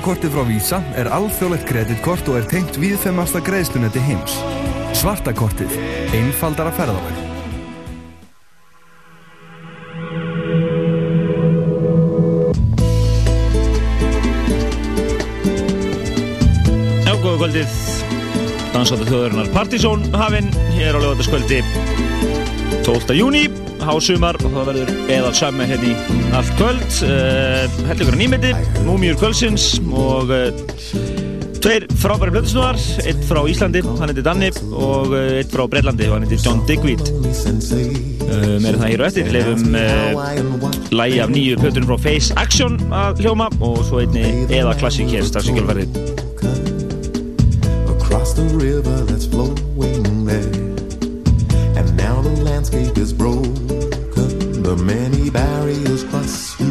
Svartakortið frá Visa er alþjóðlegt kreditkort og er tengt viðfemmasta greiðslunetti heims. Svartakortið. Einfaldara ferðalag. Já, góða kvöldið Dansáttu þjóðurinnar Partizón hafinn hér á lögataskvöldi 12. júni, hásumar og það verður eðal samme hérna í allt kvöld uh, Hellingur nýmeti, múmjur kvöldsins og uh, tveir frábæri blöðsnúar eitt frá Íslandi, hann heiti Danni og uh, eitt frá Breitlandi, hann heiti John Digweed. Uh, meira það hér og eftir. Lefum lægi af nýju plötunum frá Face Action að hljóma og svo einni eða klassík hér kjölfarið across the river that's flowing there. And now the landscape is broken, the many barriers cross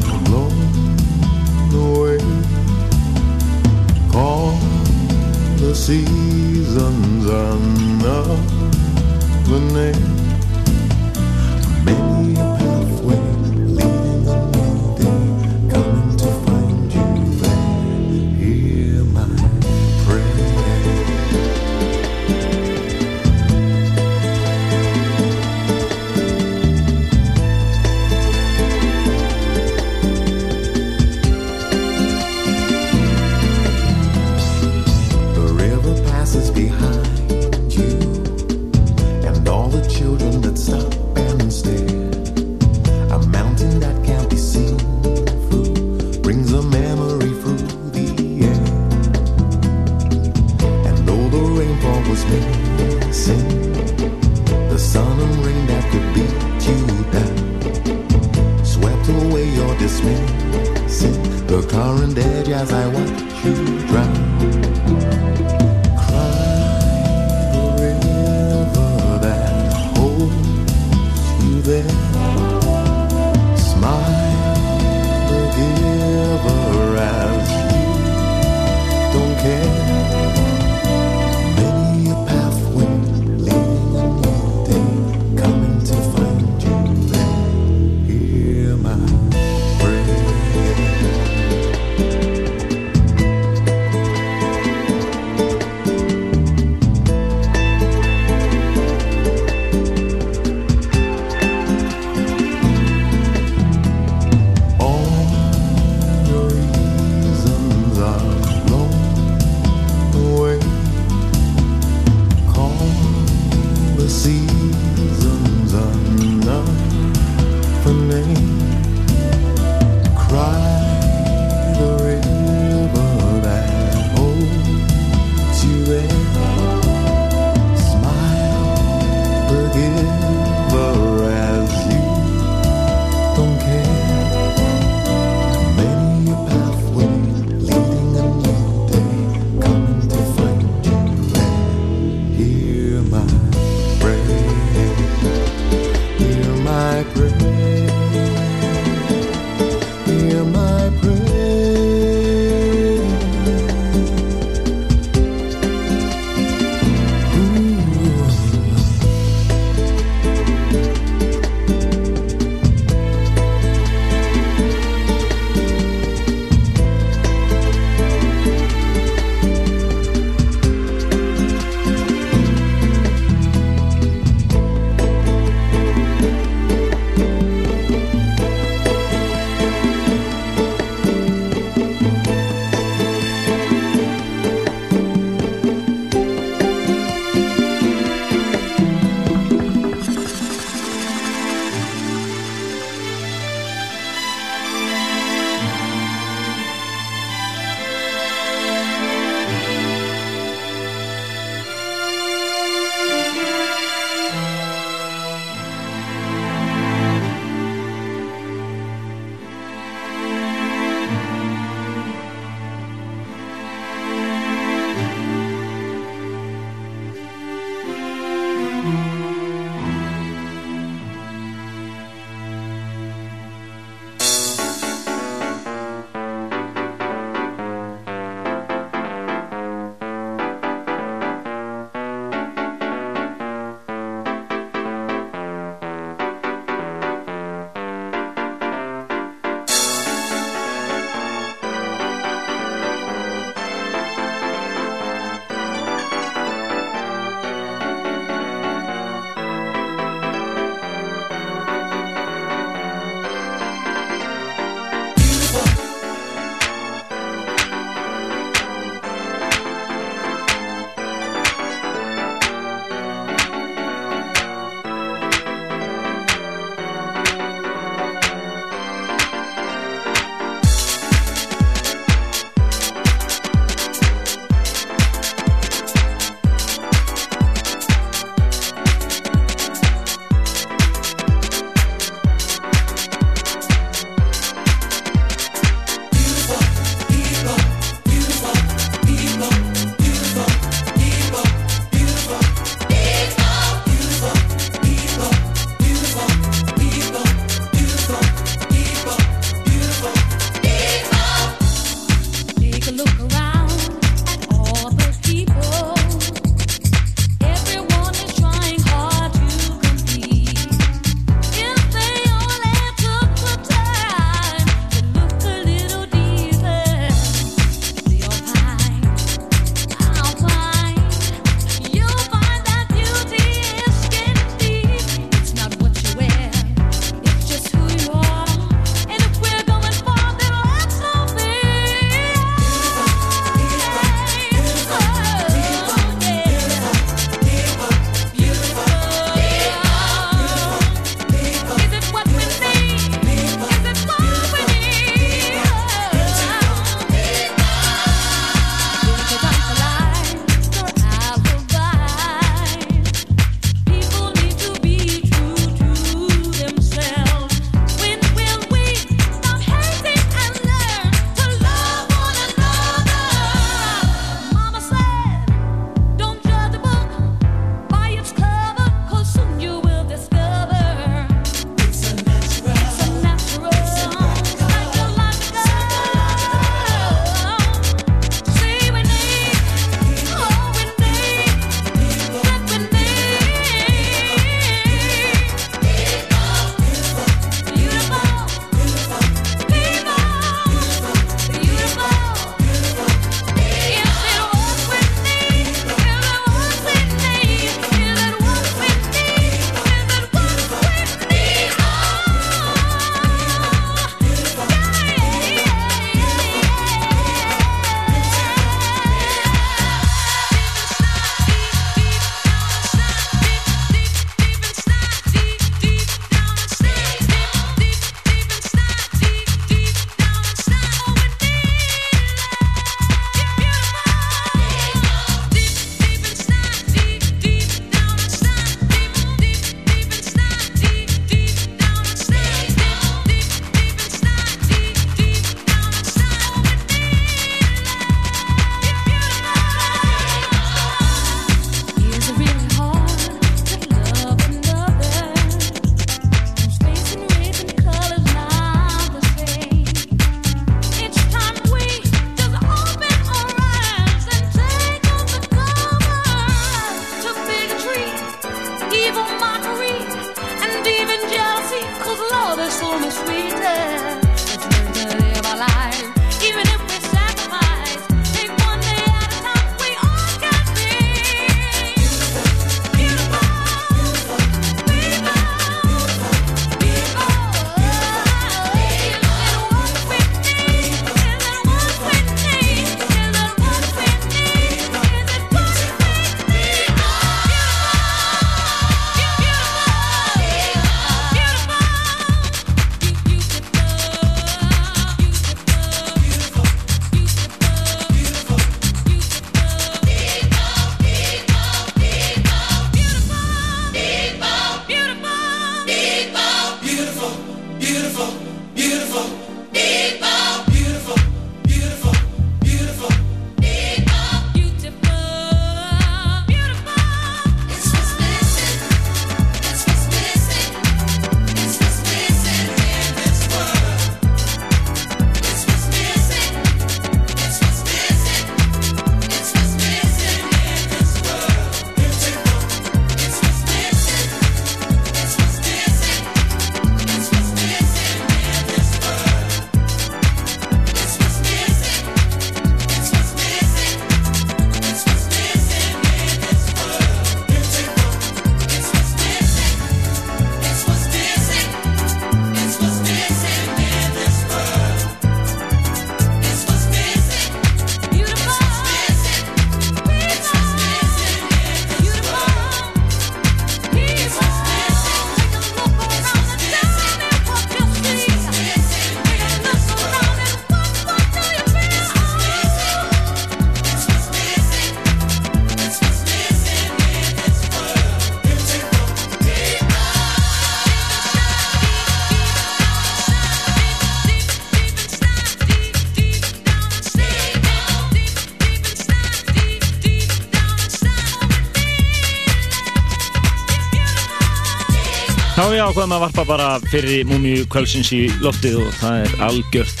Hvað maður varpa bara fyrir múmiu kvölsins í loftið og það er algjört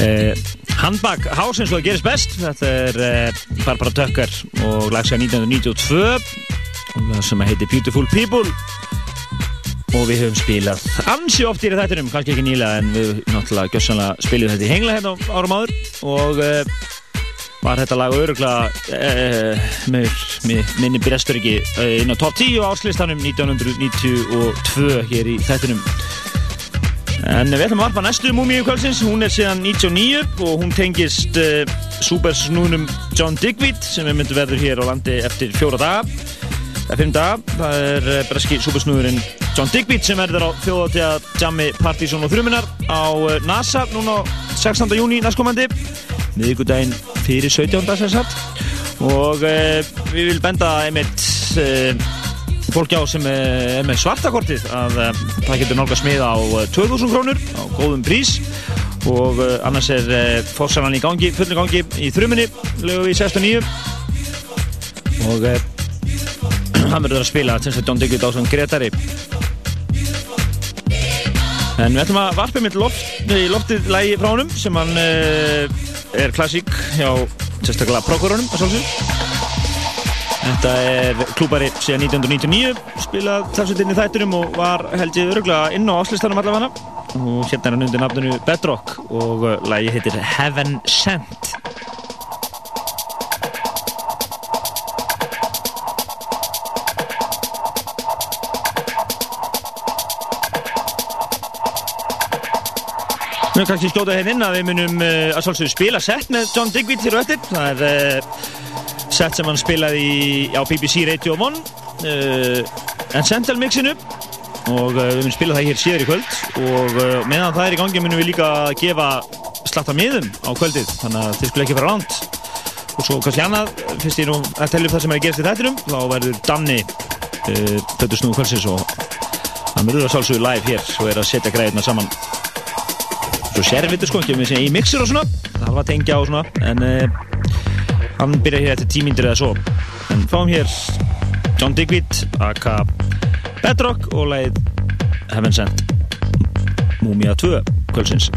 eh, handbak hás eins og það gerist best. Þetta er eh, Barbara Tucker og lagsa 1992 sem heitir Beautiful People. Og við höfum spilað ansi oft í þettinum, kannski ekki nýlega en við náttúrulega gjössanlega spilum þetta í hengla hérna árum áður. Og eh, var þetta lag öruglega eh, með minni brestur ekki eh, inn á top 10 áslistanum 1992 hér í þettinum en við ætlum að varpa næstu múmíu kvöldsins hún er síðan 99 og hún tengist uh, supersnúnum John Digweed sem við myndum verður hér á landi eftir fjóra daga eða fimm daga það er uh, breski supersnúðurinn John Digweed sem verður á þjóðáttíða Jammi Partizón og Þruminar á uh, NASA núna 16. júni næstkomandi miðugudaginn fyrir 17. sem sagt og við vil benda einmitt fólki á sem er með svartakortið að uh, það getur nálga smið á 2000 krónur á góðum prís. Og annars er fórsalan í gangi, fullin gangi í þruminni lögu í 69 og hann verður að spila þess að John Diggut á svona Gretari. En við ætlum að varpa mitt loft, loftið lægi frá honum sem hann er klassík hjá sérstaklega prokurunum að svolsum Þetta er klúpari síðan 1999 spilað talsveitinni þætturum og var held ég öruglega inn á áslistanum allavega. Og hérna er hann undir nafnunu Bedrock og lagi heitir Heaven Sent. Erum kannski skjótað hérna inn að við munum uh, að svolítið spila sett með John Digweed og eftir. Það er uh, set sem hann spilaði í, á BBC Radio 1 uh, Encental mixinu og uh, við munum spila það hér síður í kvöld. Og uh, meðan það er í gangi munum við líka að gefa slatta miðum á kvöldið. Þannig að þið skulle ekki fara ránt og svo kannski annað, fyrst ég nú að tellja upp það sem er að gerast í þættinum þá verður Danni Pötur Snú kvöldsins og hann verður að sálsögja live hér og er að setja greiðina saman. Svo sérvitur sko, ekki með sem í mixer og svona. Það var að tengja og svona en hann byrja hér eftir tímindir eða svo. En fáum hér John Digweed aka Bedrock og leið Heaven Sent Múmia 2 kvöldsins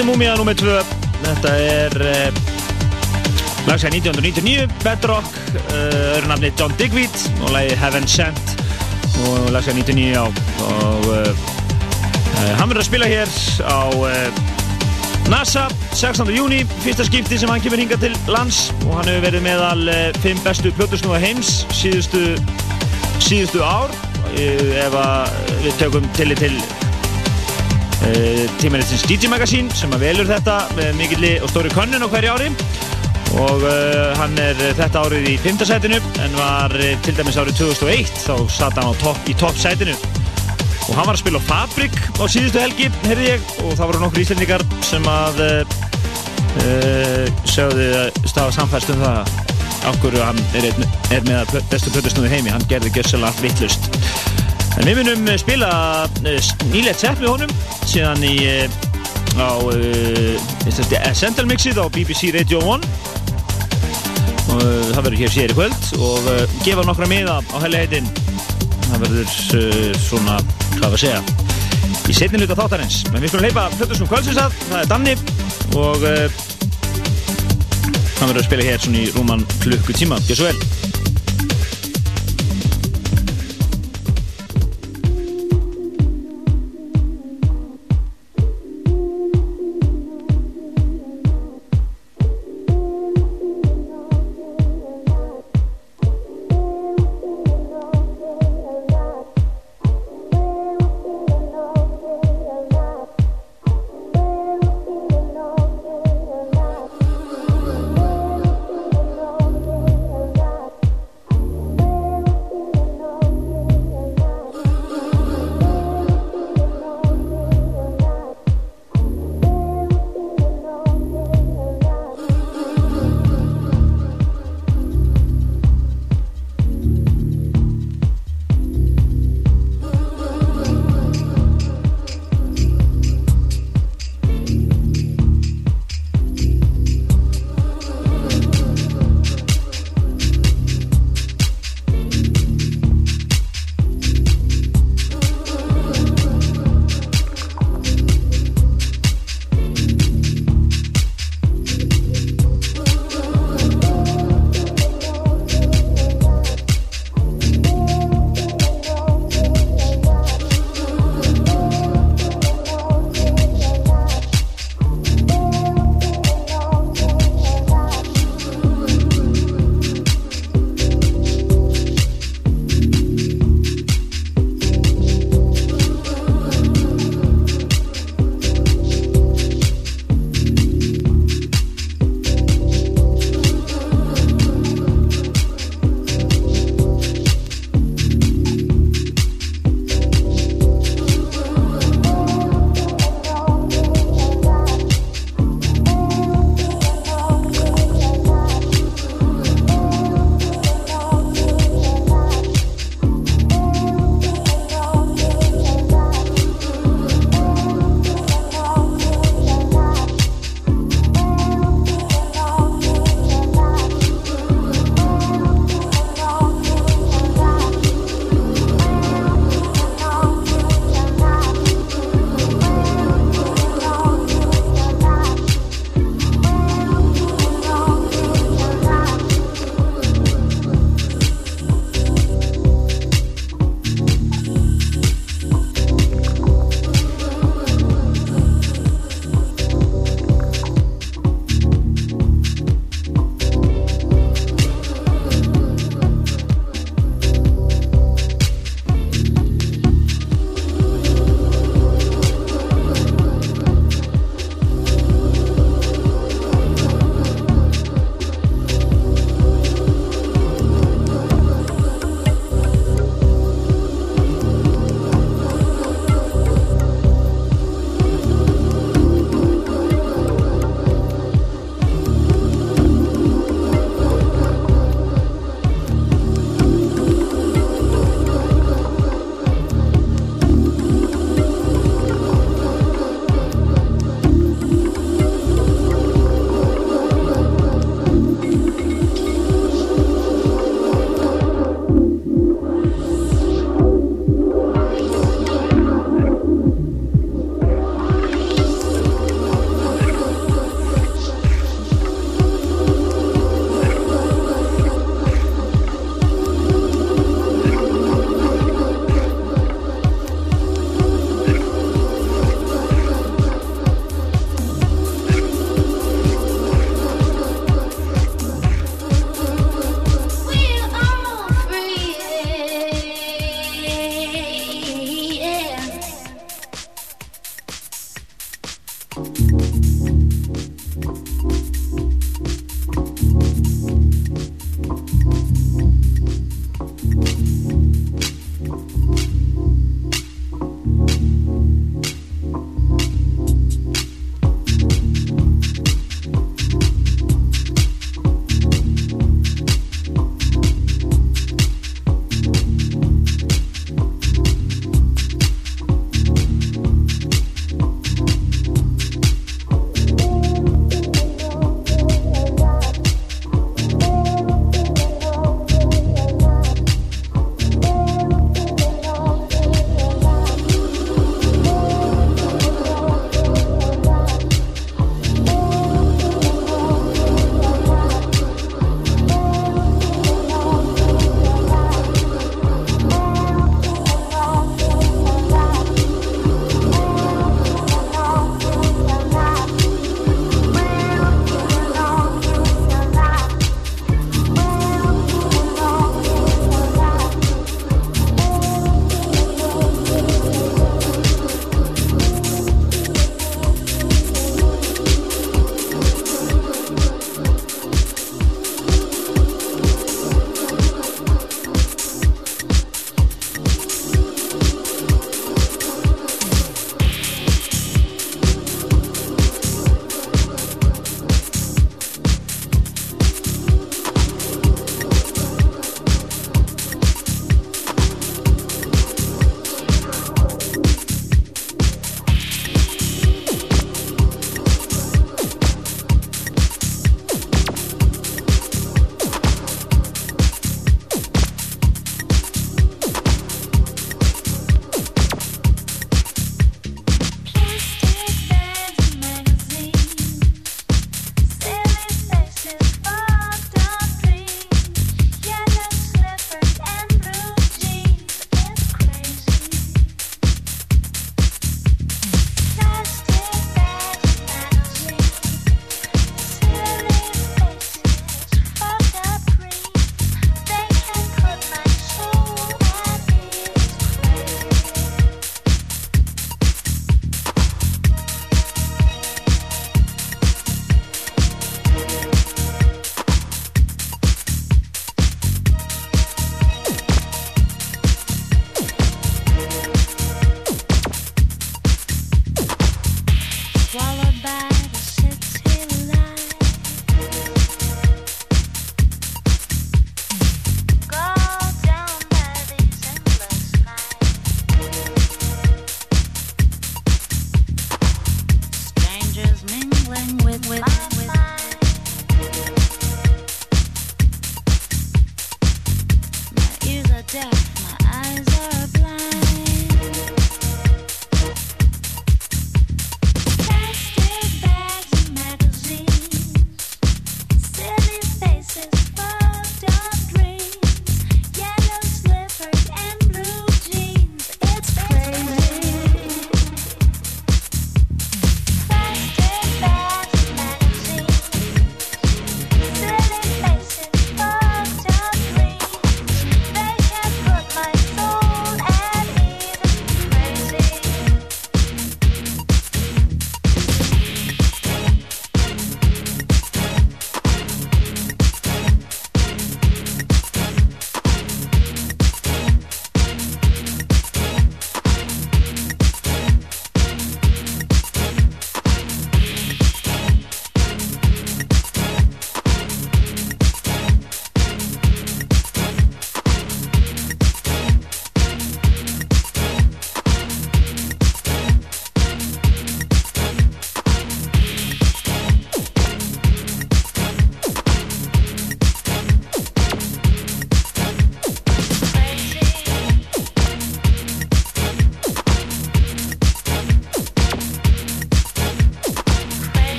þetta er Múmia nr. 2 Þetta er uh, lagsæð 1999 Bedrock uh, öðru nafni John Digweed og lagi Heaven Sent og lagsæð 99 á og uh, hann verður að spila hér á NASA 16. júni, fyrsta skipti sem hann kemur hinga til lands og hann hefur verið meðal 5 bestu plötusnúða heims síðustu, síðustu ár ef við tökum til til Uh, tímanistins DJ Magazine sem að velur þetta með mikilli og stóri könnun á hverju ári. Og uh, hann er þetta árið í 5. sætinu en var uh, til dæmis árið 2001 þá satt hann top, í topp sætinu. Og hann var að spila á Fabrik á síðustu helgi, heyrði ég og það voru nokkur íslendingar sem að sögðu stafa samfæst um það af hverju hann er, er með að bestu plötusnúði heimi, hann gerði gössala allt vittlust En við munum spila nýlegt sett með honum síðan í á Essential Mixið á BBC Radio 1 og það verður hér sér í kvöld og gefa nokkra miða á helli heitin það verður svona, hvað að segja í setni hluta þáttarins. En við skulum leipa Plötusnum kvöldsins að það er Danni og hann verður að spila hér svona í rúman klukkutíma, gjör svo vel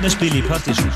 Plötusnóðnir spili í Partísson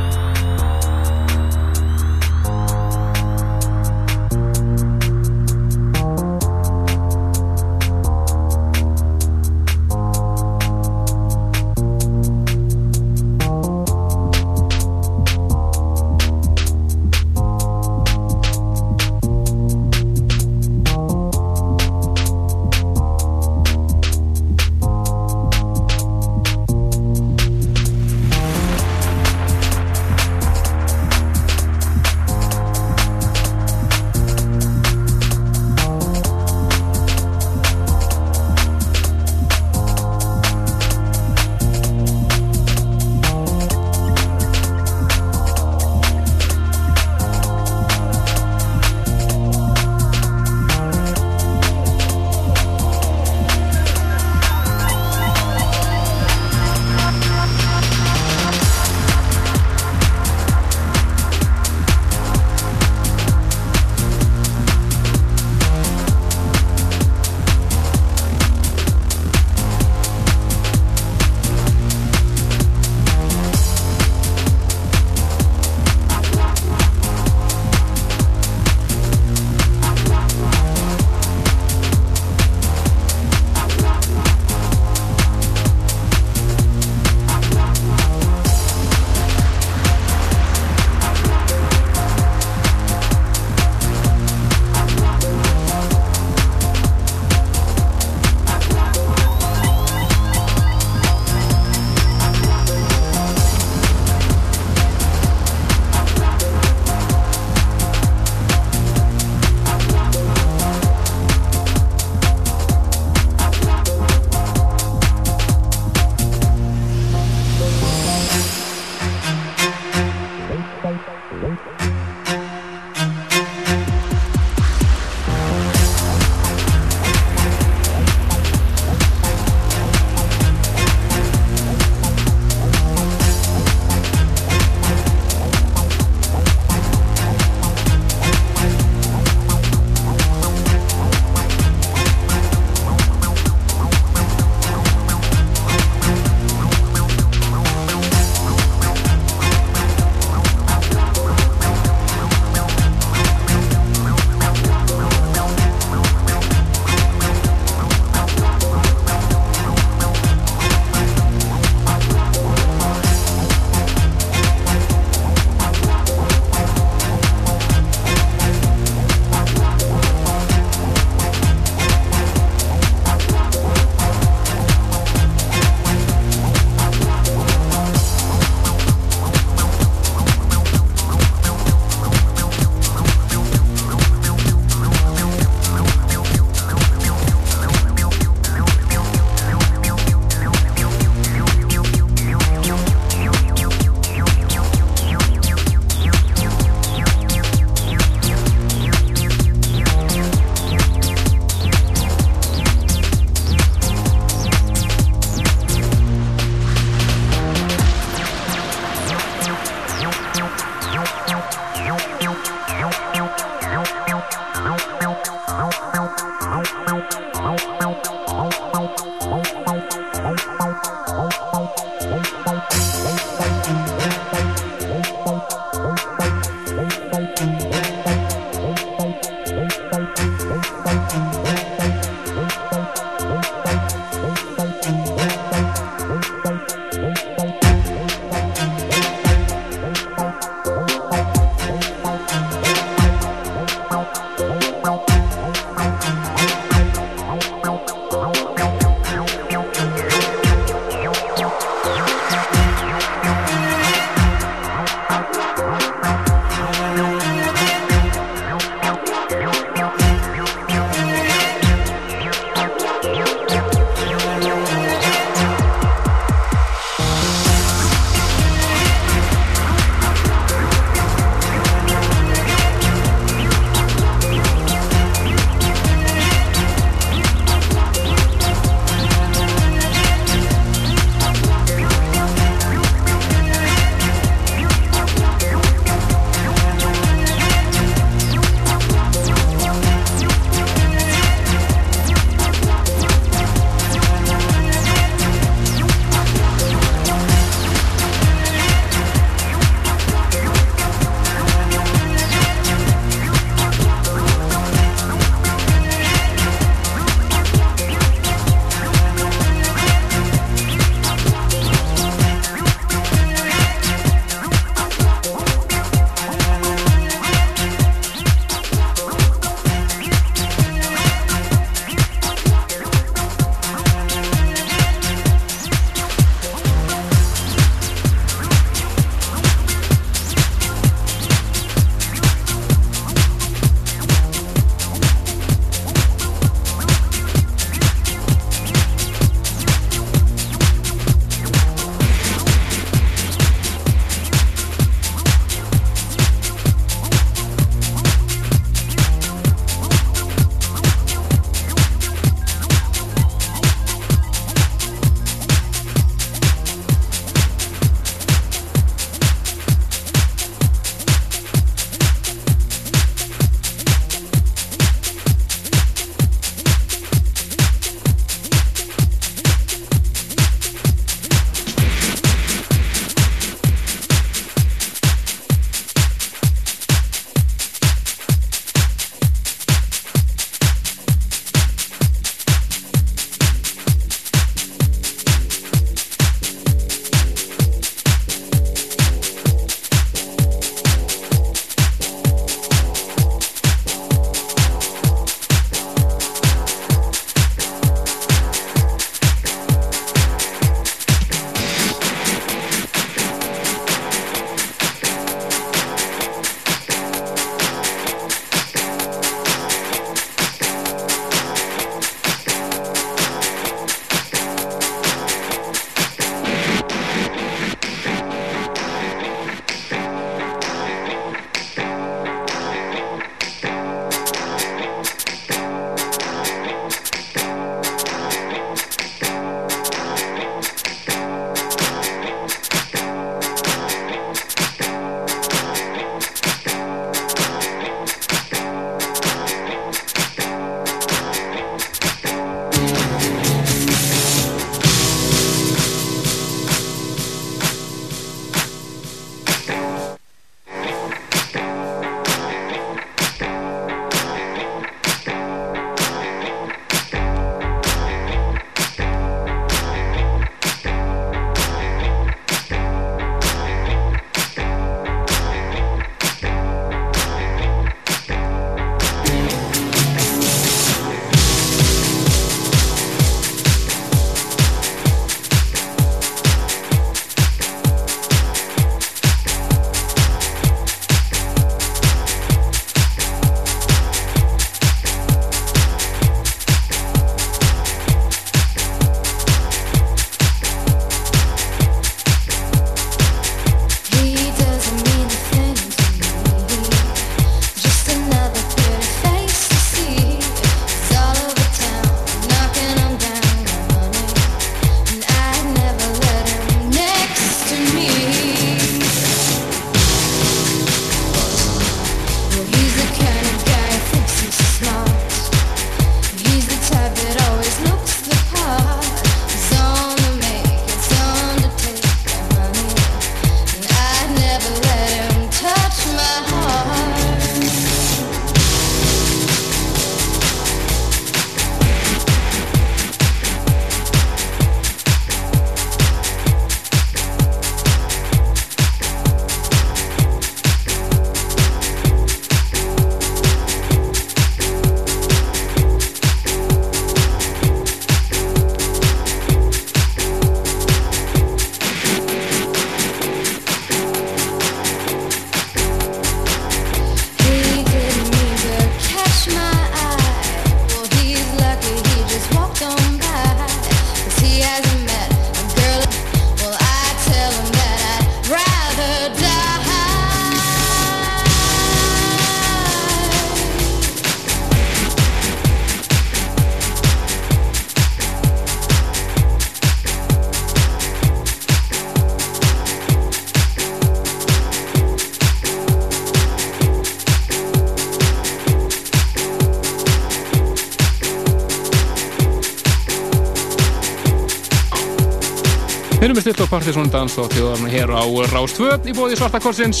með stilt og og þjóðarna hér á Rástvö í bóði Svartakorsins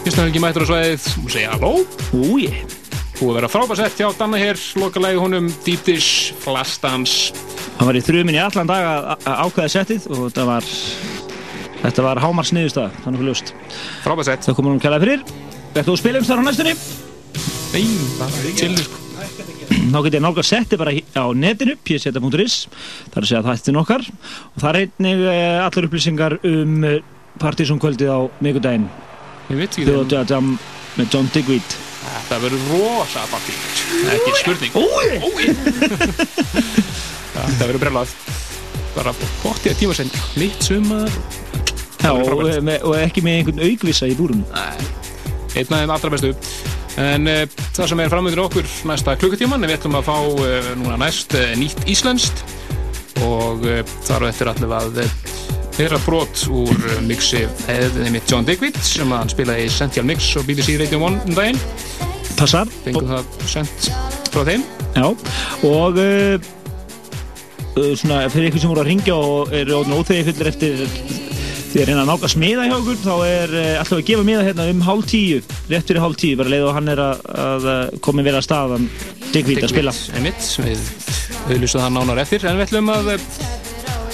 Fyrstu helgi mættur á sveið og segja halló? Úi, Búið að vera frábærsett hjá Danna hér lokalegi honum Deep Dish Flastans. Hann var í þrumin í allan dag að ákveða settið og þetta var þetta var hámars niðurstað, þannig fyrir ljóst. Frábærsett það komur hún kælega fyrir. Þetta þú spilum þar á næstunni? Nei, bara chillu sko þá get ég nálgast setti bara á netinu pseta.is, þar að segja þættin okkar. Og það er einnig eh, allar upplýsingar um partysónkvöldið á mikudaginn Þjóðatjam með John Digweed. Það verður rosa partí Ekki spurning. Úi! Það verður brellað Bara bótti að tíma sen Mitt sumar. Já, og, með, og ekki með einhvern aukvisa í búrum Einn af þeim allra bestu En uh, það sem er framöndir okkur næsta klukkutíman Við ætlum að fá uh, núna næst uh, nýtt íslenskt. Og þar á eftir allir að uh, Þeirra brot úr mixi eða mitt John Digweed sem að hann spilaði í Essential Mix og BBC Radio 1 um daginn. Passar. Fengum það sendt frá þeim. Já, og svona fyrir ykkur sem voru að ringja og eru óþegi fullir eftir því að reyna að náka smiða hjá okkur þá er alltaf að gefa miða hérna um hálf tíu rétt fyrir hálf tíu, bara leið og hann er að, að uh, komi vera að staðan. Digvít að spila. einmitt, við auðlýsum það nánar eftir en við ætlum að eh,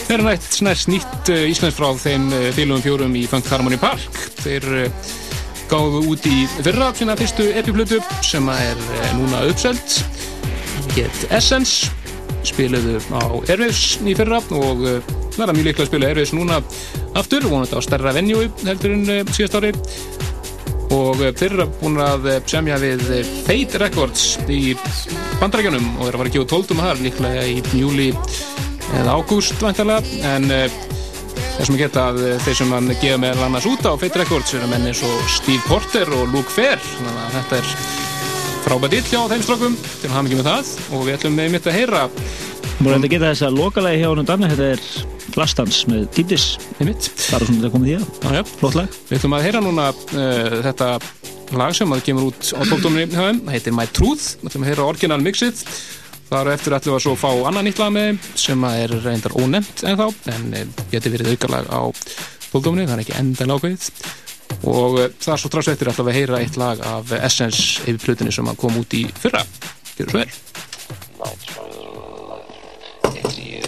vera nætt snæst nýtt Íslands frá þeim félugum fjórum í Funk Harmony Park. Þeir gáðu út í fyrra sína fyrstu epiplutu sem er núna uppseld. Get Essence spiluðu á Airwaves í fyrra og uh, verða mjög líklega að spila Airwaves núna aftur, vonandi á stærra venju heldur en uh, síðast ári. Og eh, þeir eru búin að eh, semja við eh, Fate Records í bandarækjunum og þeir að fara að gefa tóltum þar líklega í júli eða ágúst væntalega en þessum að geta að eh, þeir sem hann gefa með annars út á Fate Records eru menn eins og Steve Porter og Luke Fair. Þannig að þetta er frábært ill hjá þeim strákum til að hafa mikið með það. Og við ætlum með mitt að heyra Múið að geta þess að lokalagi hjá honum Danna þetta er Flastans með Dýptis einmitt. Bara svona þetta komið í það, Já, já. flott lag. Við ætlum að heyra núna uh, þetta lag sem að kemur út á tókdóminni það heitir My Truth. Við ætlum að heyra orginal mixið. Þar eftir ætlum við að svo fá annan nýtt lag með þeim sem að er reyndar ónefnt ennþá en uh, geti verið aukalag á tókdóminni, það er ekki endan ákveðið. Og uh, það er svo strax eftir ætlum við að heyra eitt lag af Essence yfir plutinni sem að kom út í fyrra. Gjörðu svo vel idea.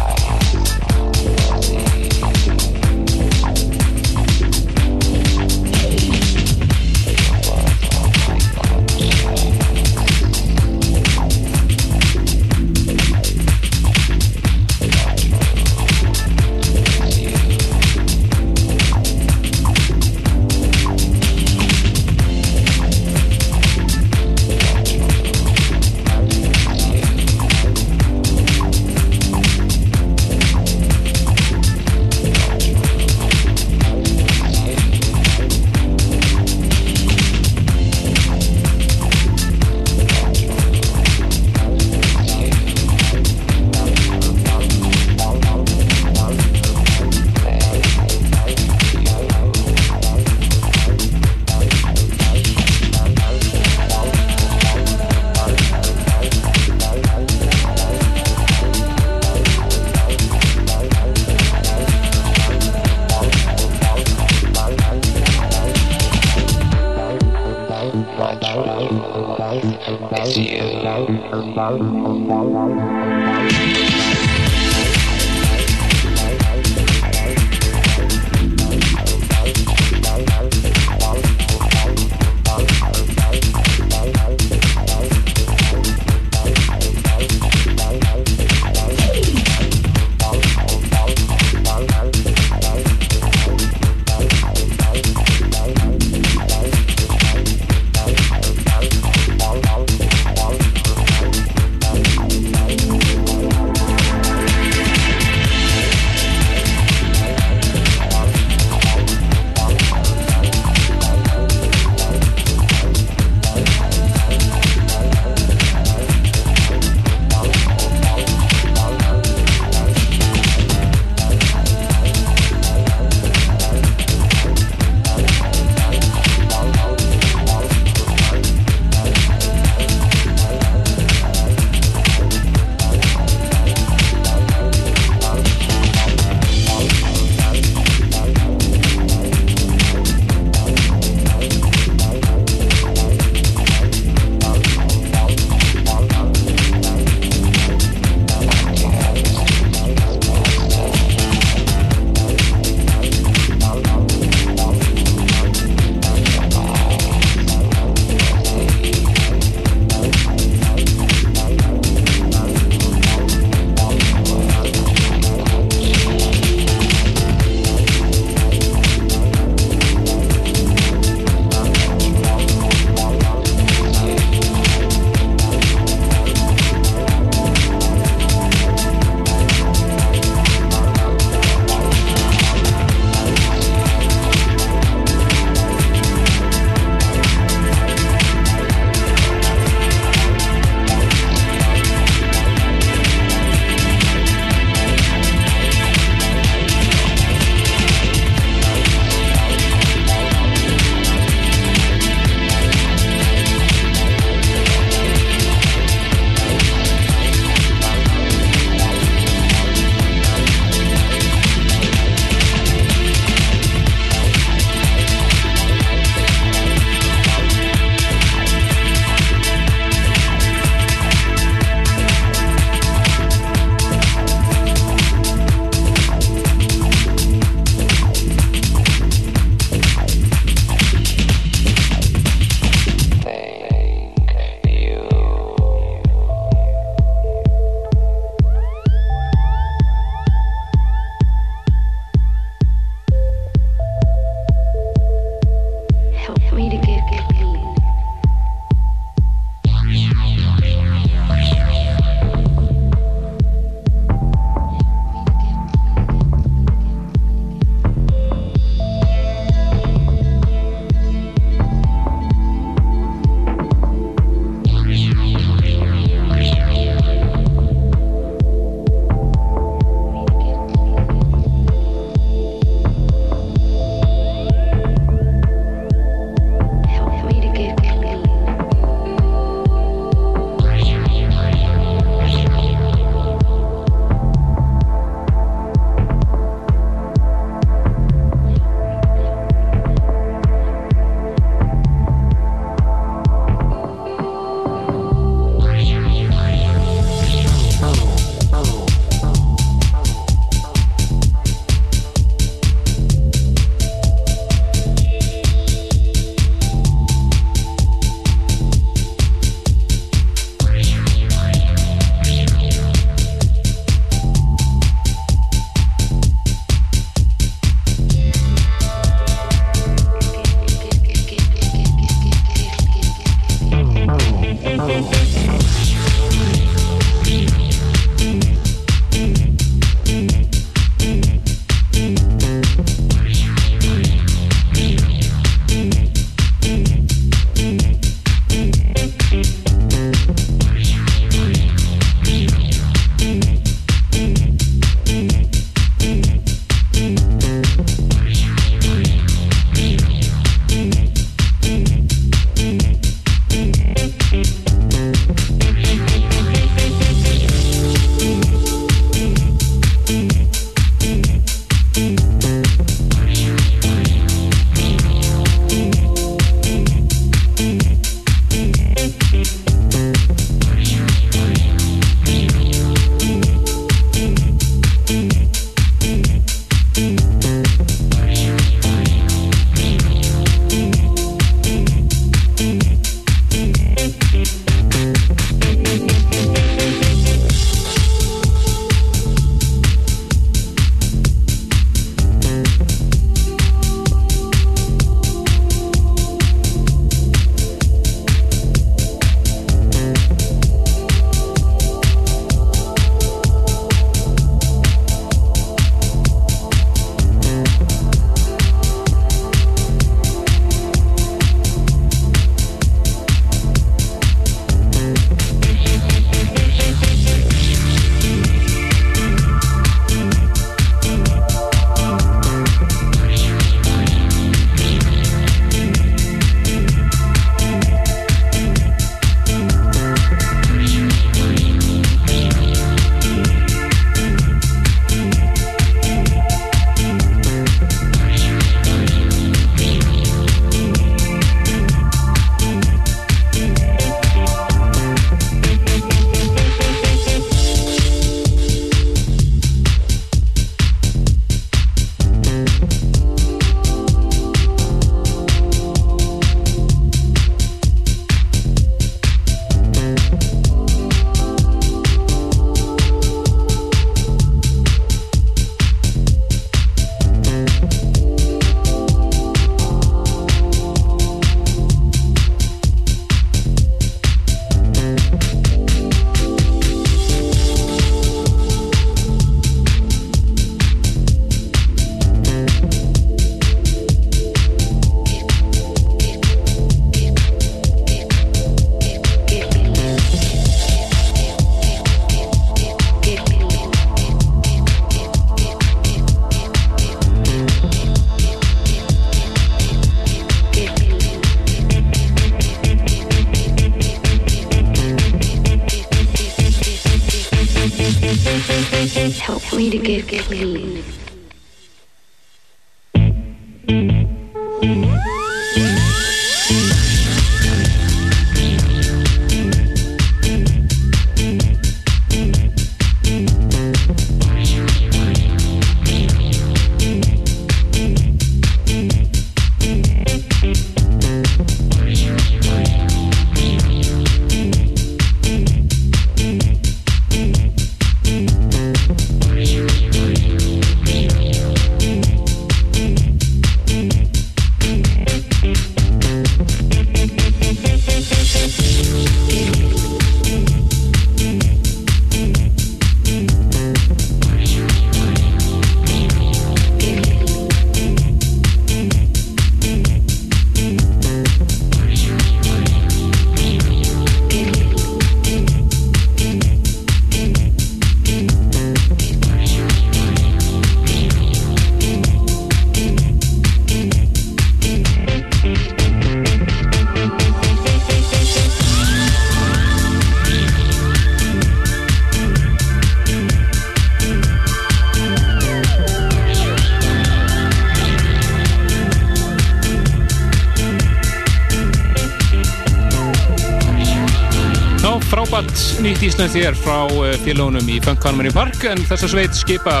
Frábært nýtt Ísland þér frá eh, félagunum í Funk Harmony Park en þessa sveit skipa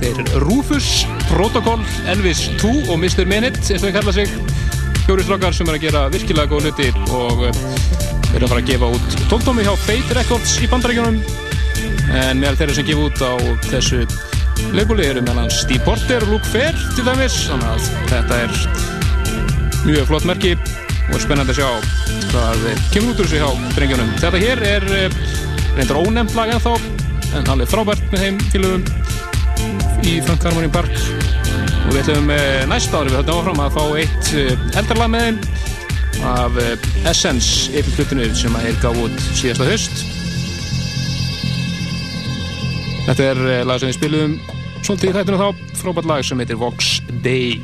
þeir Rufus, Protocol, Elvis 2 og Mr. Minute, eins og þeir kalla sig. Fjóri strákar sem er að gera virkilega góð hluti og eh, þeir eru að fara að gefa út tóntómi hjá Fate Records í bandarækjunum en meðal þeirra sem gefa út á þessu leikbúli eru meðal hans Steve Porter og Luke Fair til dæmis. Þannig að þetta er mjög flott merki og spennandi að sjá hvað kemur út úr þessu hjá drengjónum. Þetta hér er eh, reyndar ónefnt lag ennþá en alveg frábært með þeim félögum í Frank Harmony Park. Og við ætlum eh, næsta ári við höfum áfram að fá eitt eh, eldarlag með þeim af eh, Essence epiflutinu sem er gaf út síðasta höst Þetta er eh, lag sem við spilum svolítið í þættinu þá. Frábært lag sem heitir Vox Day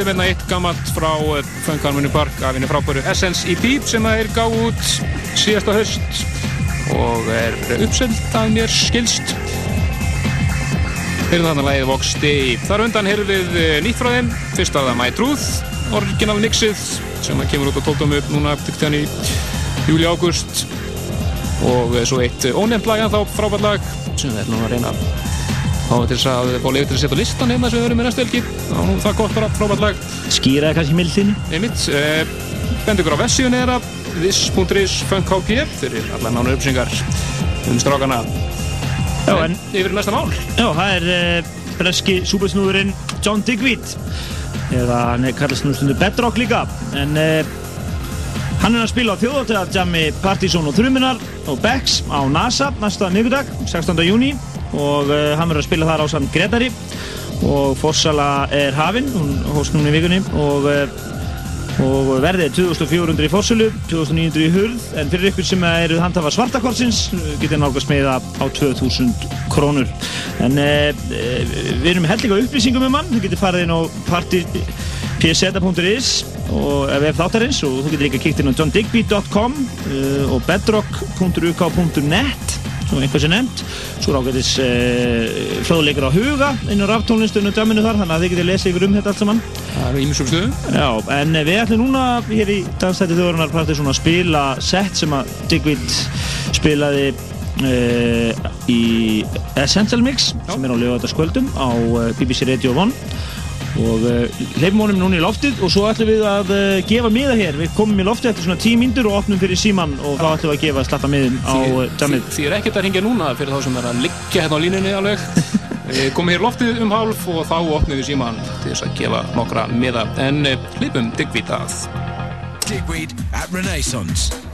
heyrðum hérna eitt gammalt frá eh, Harmony Park af henni frábæru Essence EP sem að er gáð út síðasta höst og er uppselt að mér skilst. Heyrðum þarna lagið Vox Day þar undan heyrðum við eh, nýtt frá þeim. Fyrst að það My Truth, original mixið sem að kemur út á 12. upp núna eftir í júli-águst og eh, svo eitt ónefnt lag en þá frábært lag sem við ætlum að reyna að fá til þess að fá lefið til að setja listan hérna sem við verum með næstu helgi. Og nú það er gott bara frábært lag. Skýraði kannski mildinni? einmitt eh, bend ykkur á vessíun eða this.is funkhp fyrir alla nánu uppsingar um strákana. Já, en yfir í næsta mál. Já, það er uh, breski súpersnúðurinn John Digweed. Eða hann er kallast nú stundu Bedrock líka. En uh, hann er að spila á þjóðáttöðarjammi Partizón og Þruminar og Becks á NASA næsta miðgudag, 16. júni og uh, hann verður að spila þar á samt Gretari og Fossala er hafinn, hún hóst núna í vikunni. Og, uh, og verðið er 2400 í Fossulu, 2900 í Hurð. En fyrir ykkur sem eru handhafa svartakorsins getið nálgast með það á 2000 krónur. En uh, við erum með hellinga upplýsingum um hann, þú getur farið inn á partypseta.is og ef þáttarins. Og þú getur líka kíkt inn á johndigby.com og bedrock.uk.net sem einhvers er nefnt. Svo er ágætis uh, fróðleikur á huga inn á raftónlistunum döminu þar þannig að þið getur lesið ykkur um þetta allt saman. Það eru ímjusum stöðum. Já, en eh, við ætlum núna hér í Dansstætti þjóðarinnar partí svona að spila set sem að Digweed spilaði uh, í Essential Mix sem er á lögataskvöldum á uh, BBC Radio 1 og uh, leifum honum núna í loftið og svo ætlum við að uh, gefa miða hér. Við komum í loftið eftir svona 10 myndur og opnum fyrir síman og þá ætlum við að gefa slatta miðum á uh, jammið því er ekkert að ringja núna fyrir þá sem er að liggja hérna á línunni alveg. Við komum hér loftið um hálf og þá opnum við síman til þess að gefa nokkra miða. En eh, hlipum Digweed að. Digweed at Renaissance.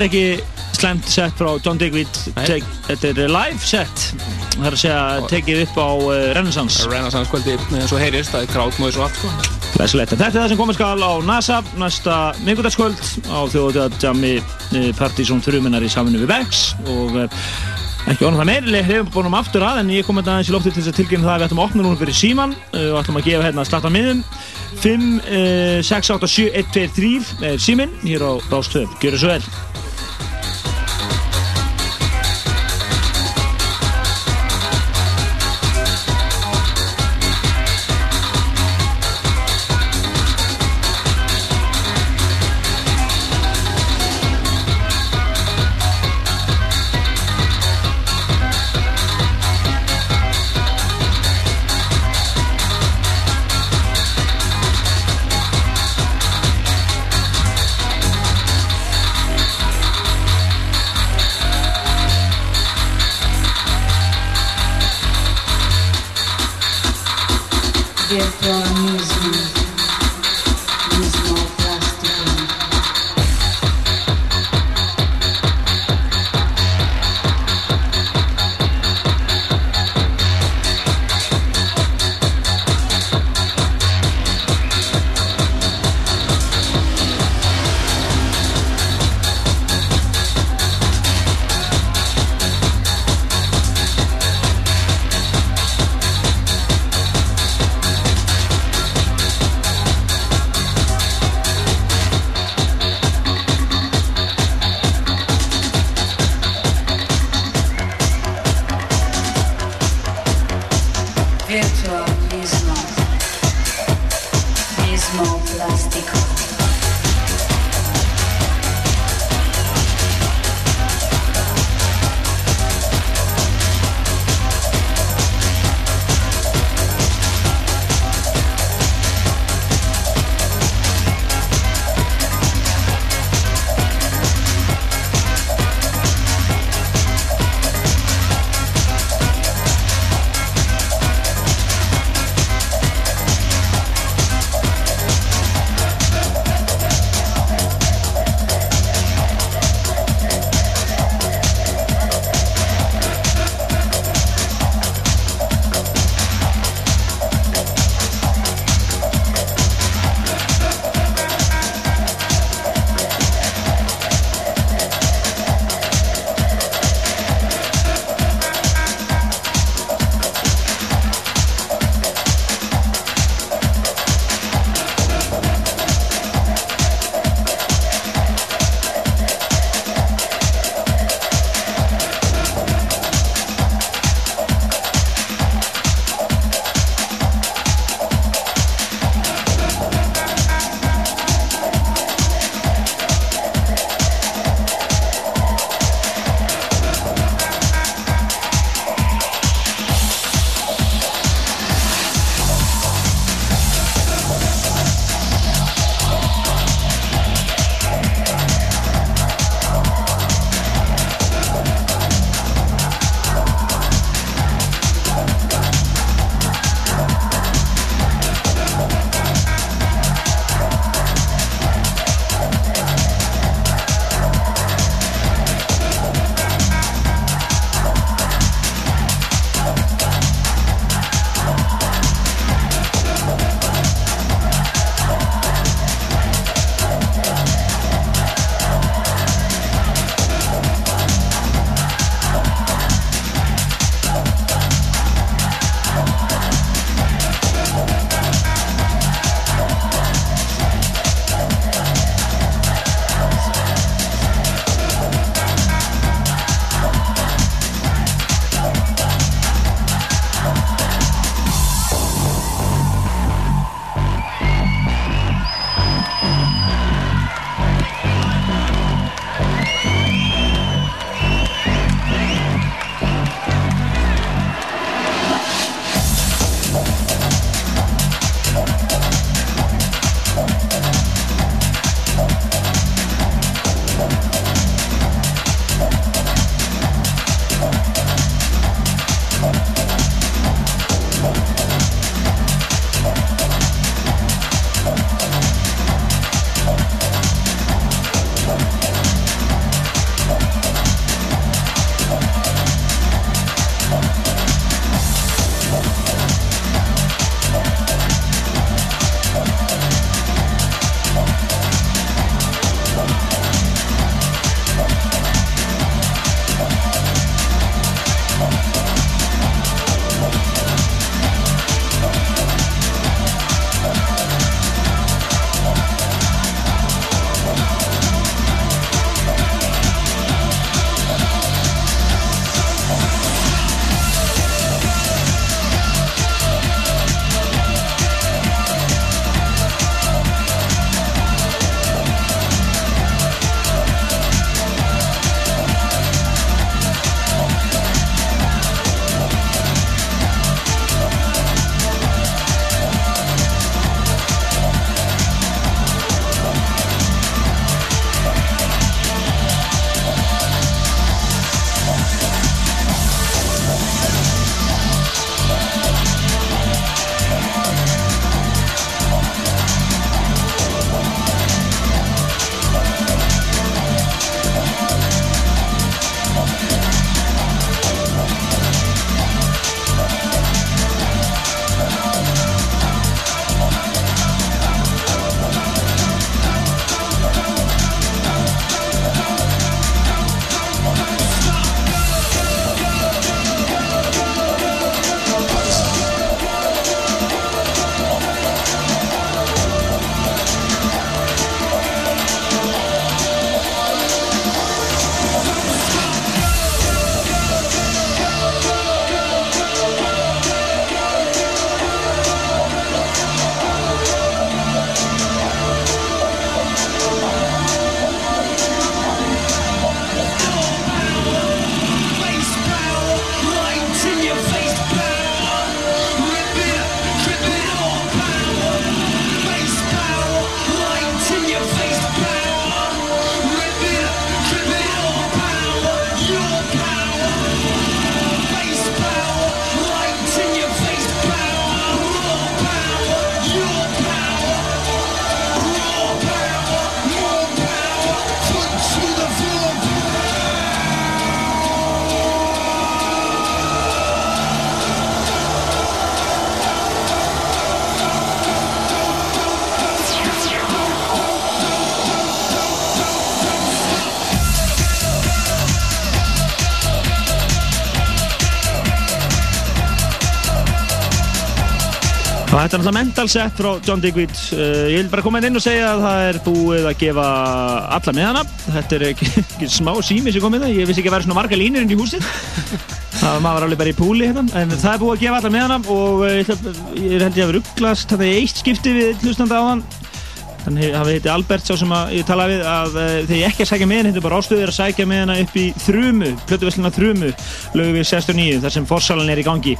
Þetta er ekki slæmt set frá John Digweed, þetta er live set, það er að segja tekið upp á uh, Renaissance. Renaissance kvöldi eins og heyrist, það er krátmóðis og allt sko. Þetta er það sem komið skal á NASA næsta miðgudagskvöld á þjóðutjámi Partizón þrjuminnar í saminu við Vex og ekki orðan það meirileg hefum búin um aftur að en ég kom þetta aðeins í lofti til þess að tilkynna það að við ætlum að opna núna fyrir síman og ætlum að gefa hérna slatta miðum 5, uh, 6, 8, 7, 1, 2, 3 er símin hér á Rástöð. Gjör svo vel. Og þetta er náttúrulega mental set frá John Digweed. Uh, ég vil bara koma inn og segja að það er búið að gefa alla meðana. Þetta er ekki, ekki smá sími sem kom inn það. Ég vissi ekki að vera svona marga línir inn í húsið. Það var alveg bara í púli hérna. En það er búið að gefa alla meðana og uh, ég, ég er ég að vera upplast þannig í eitt skipti við hlustanda á hann. Þannig hafið heiti Albert sá sem að ég tala við að uh, þegar ég ekki að sækja með bara ástöðið er að sækja með henni upp í Þrumu, plötuvesluna Þrumu, lögum við 69, þar sem forsalan er í gangi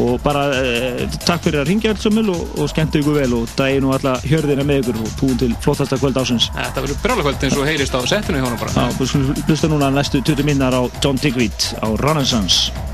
og bara uh, takk fyrir að ringja alls og, og skemmtu ykkur vel og daginn og alla hjörðina með ykkur og búin til flottasta kvöld ásins Þetta verður brjálakvöld eins og heyrist á settinu hjá hann bara. Já, við skulum hlusta núna næstu 20 minnar á John Digweed á Renaissance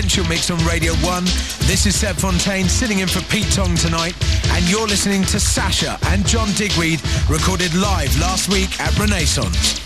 Essential Mix on Radio 1. This is Seb Fontaine sitting in for Pete Tong tonight, and you're listening to Sasha and John Digweed, recorded live last week at Renaissance.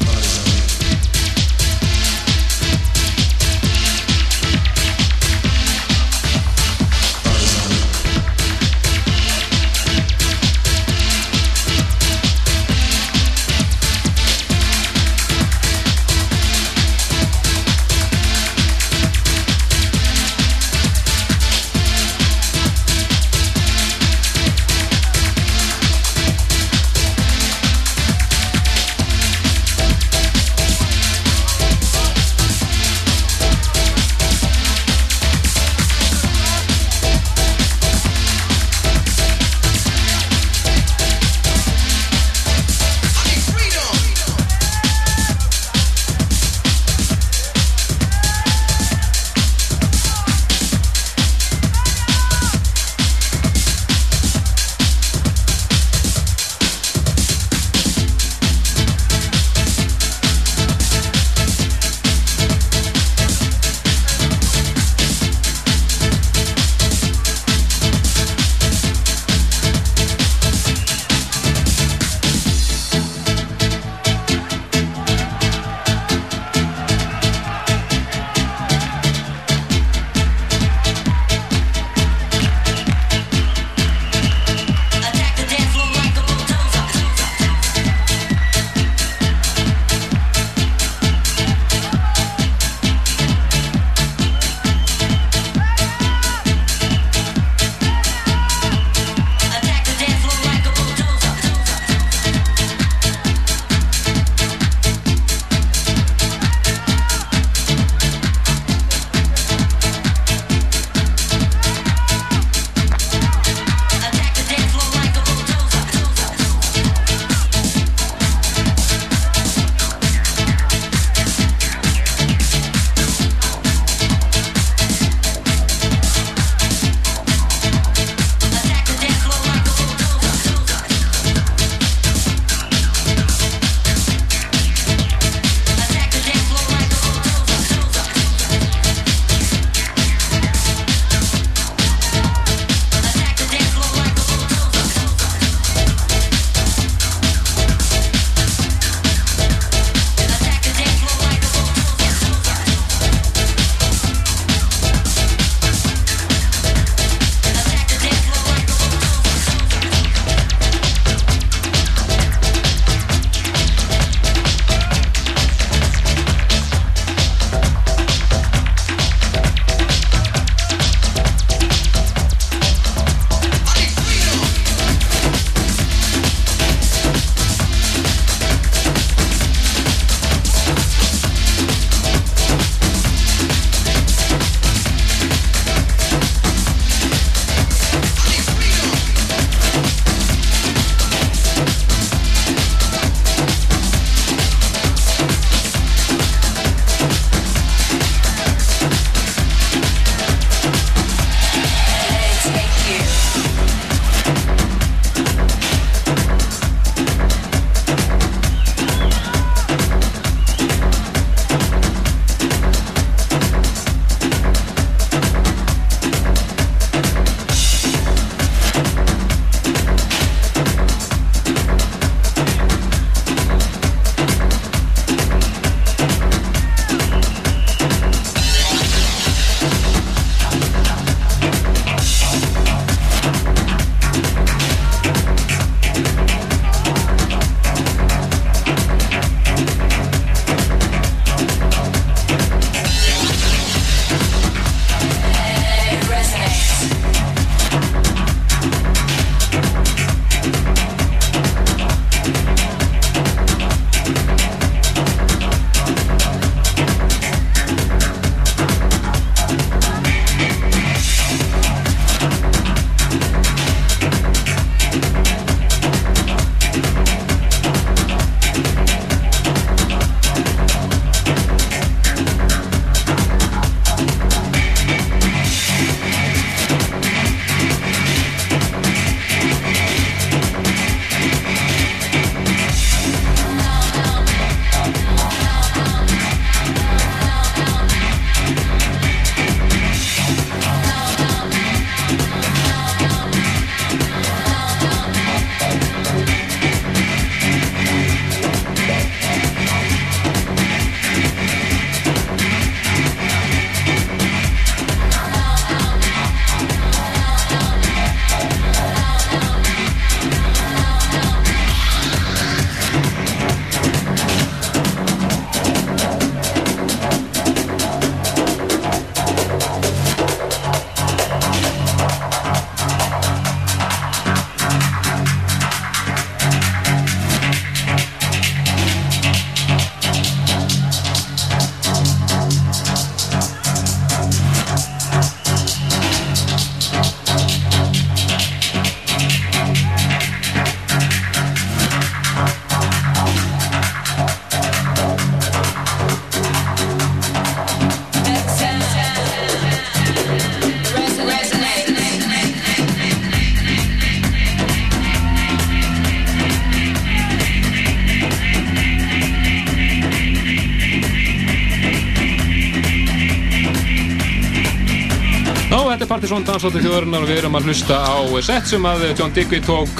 Þetta er Partiðsson Dansóttu þjóðarinnar og við erum að hlusta á set sem að John Digby tók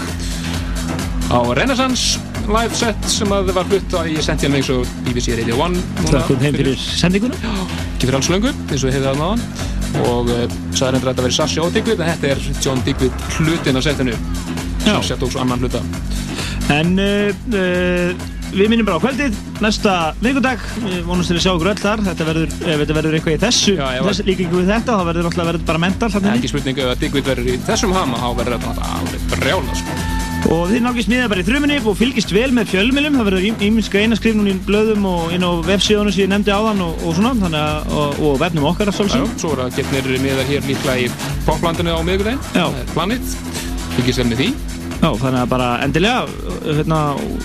á Renaissance live set sem að var flutt í Sentinel Mix og BBC Radio 1 núna. Þakkum heim fyrir sendinguna. ekki fyrir alls löngu, eins og við hefðið að náðan og uh, sagði reyndar að þetta verið Sasha og Digby en þetta er John Digby hlutin á setinu. Já. Sasha tók svo annan hluta. En uh, uh, við minnum bara á kvöldið, næsta vikudag, við vonumst til að sjá okkur öll þar, þetta verður, ef þetta verður eitthvað í þessu, Já, ef þess, líka ekki við þetta, þá verður náttúrulega verður bara mental er þarna ekki spurning ef að Digby verður í þessum hama þá verður þetta alveg brjála sko. Og þið náttúrulega smiðið bara í þrumunni og fylgist vel með fjölmilum, það verður íminska einaskrif núna í blöðum og inn á vefsíðunum sem ég nefndi áðan og, og svona, þannig að, og, og vefnum okkar að Já, já, svolsum. svo er að getnir miðar hér líklega í poplandinu á með því. Já, þannig að bara endilega, hérna,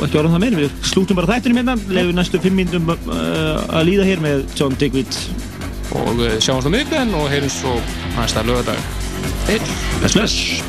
ekki orðum það meir, við slútum bara þættinum hérna, lefum næstu fimm mínútum uh, að líða hér með John Digweed. og uh, sjáumst á miðgudaginn og heyrum svo næsta lögadag Bless, bless.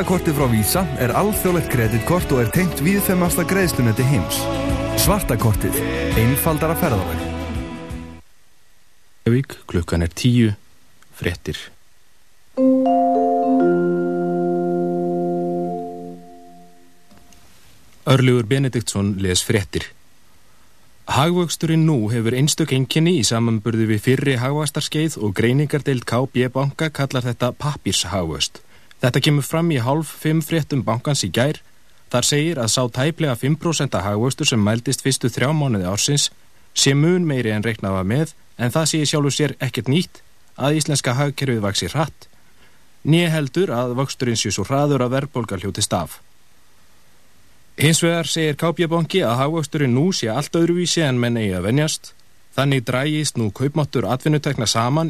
Svartakortið frá Visa er alþjóðlegt kreditkort og er tengt viðfemasta greiðslunetti heims. Svartakortið. Einfaldara ferðalag. Reykjavík, klukkan er tíu, fréttir. Örlugur Benediktsson les fréttir. Hagvöxturinn nú hefur einstök enginni í samanburði við fyrri hagvastarskeið og greiningardeild KB banka kallar þetta pappírshagvöst. Þetta kemur fram í hálf fimm fréttum bankans í gær. Þar segir að sá tæplega 5% hagvöxtur sem mældist fyrstu þrjá mánuði ársins sé mun meiri en reiknafa með en það sé sjálfur sér ekkert nýtt að íslenska hagkerfið vaksi hratt. Nýja heldur að vöxturinn sé svo hraður að verðbólgar hljóti staf. Hins vegar segir KB-banki að hagvöxturinn nú sé allt öðruvísi en menn eigi að venjast. Þannig drægist nú kaupmáttur atvinnutekna saman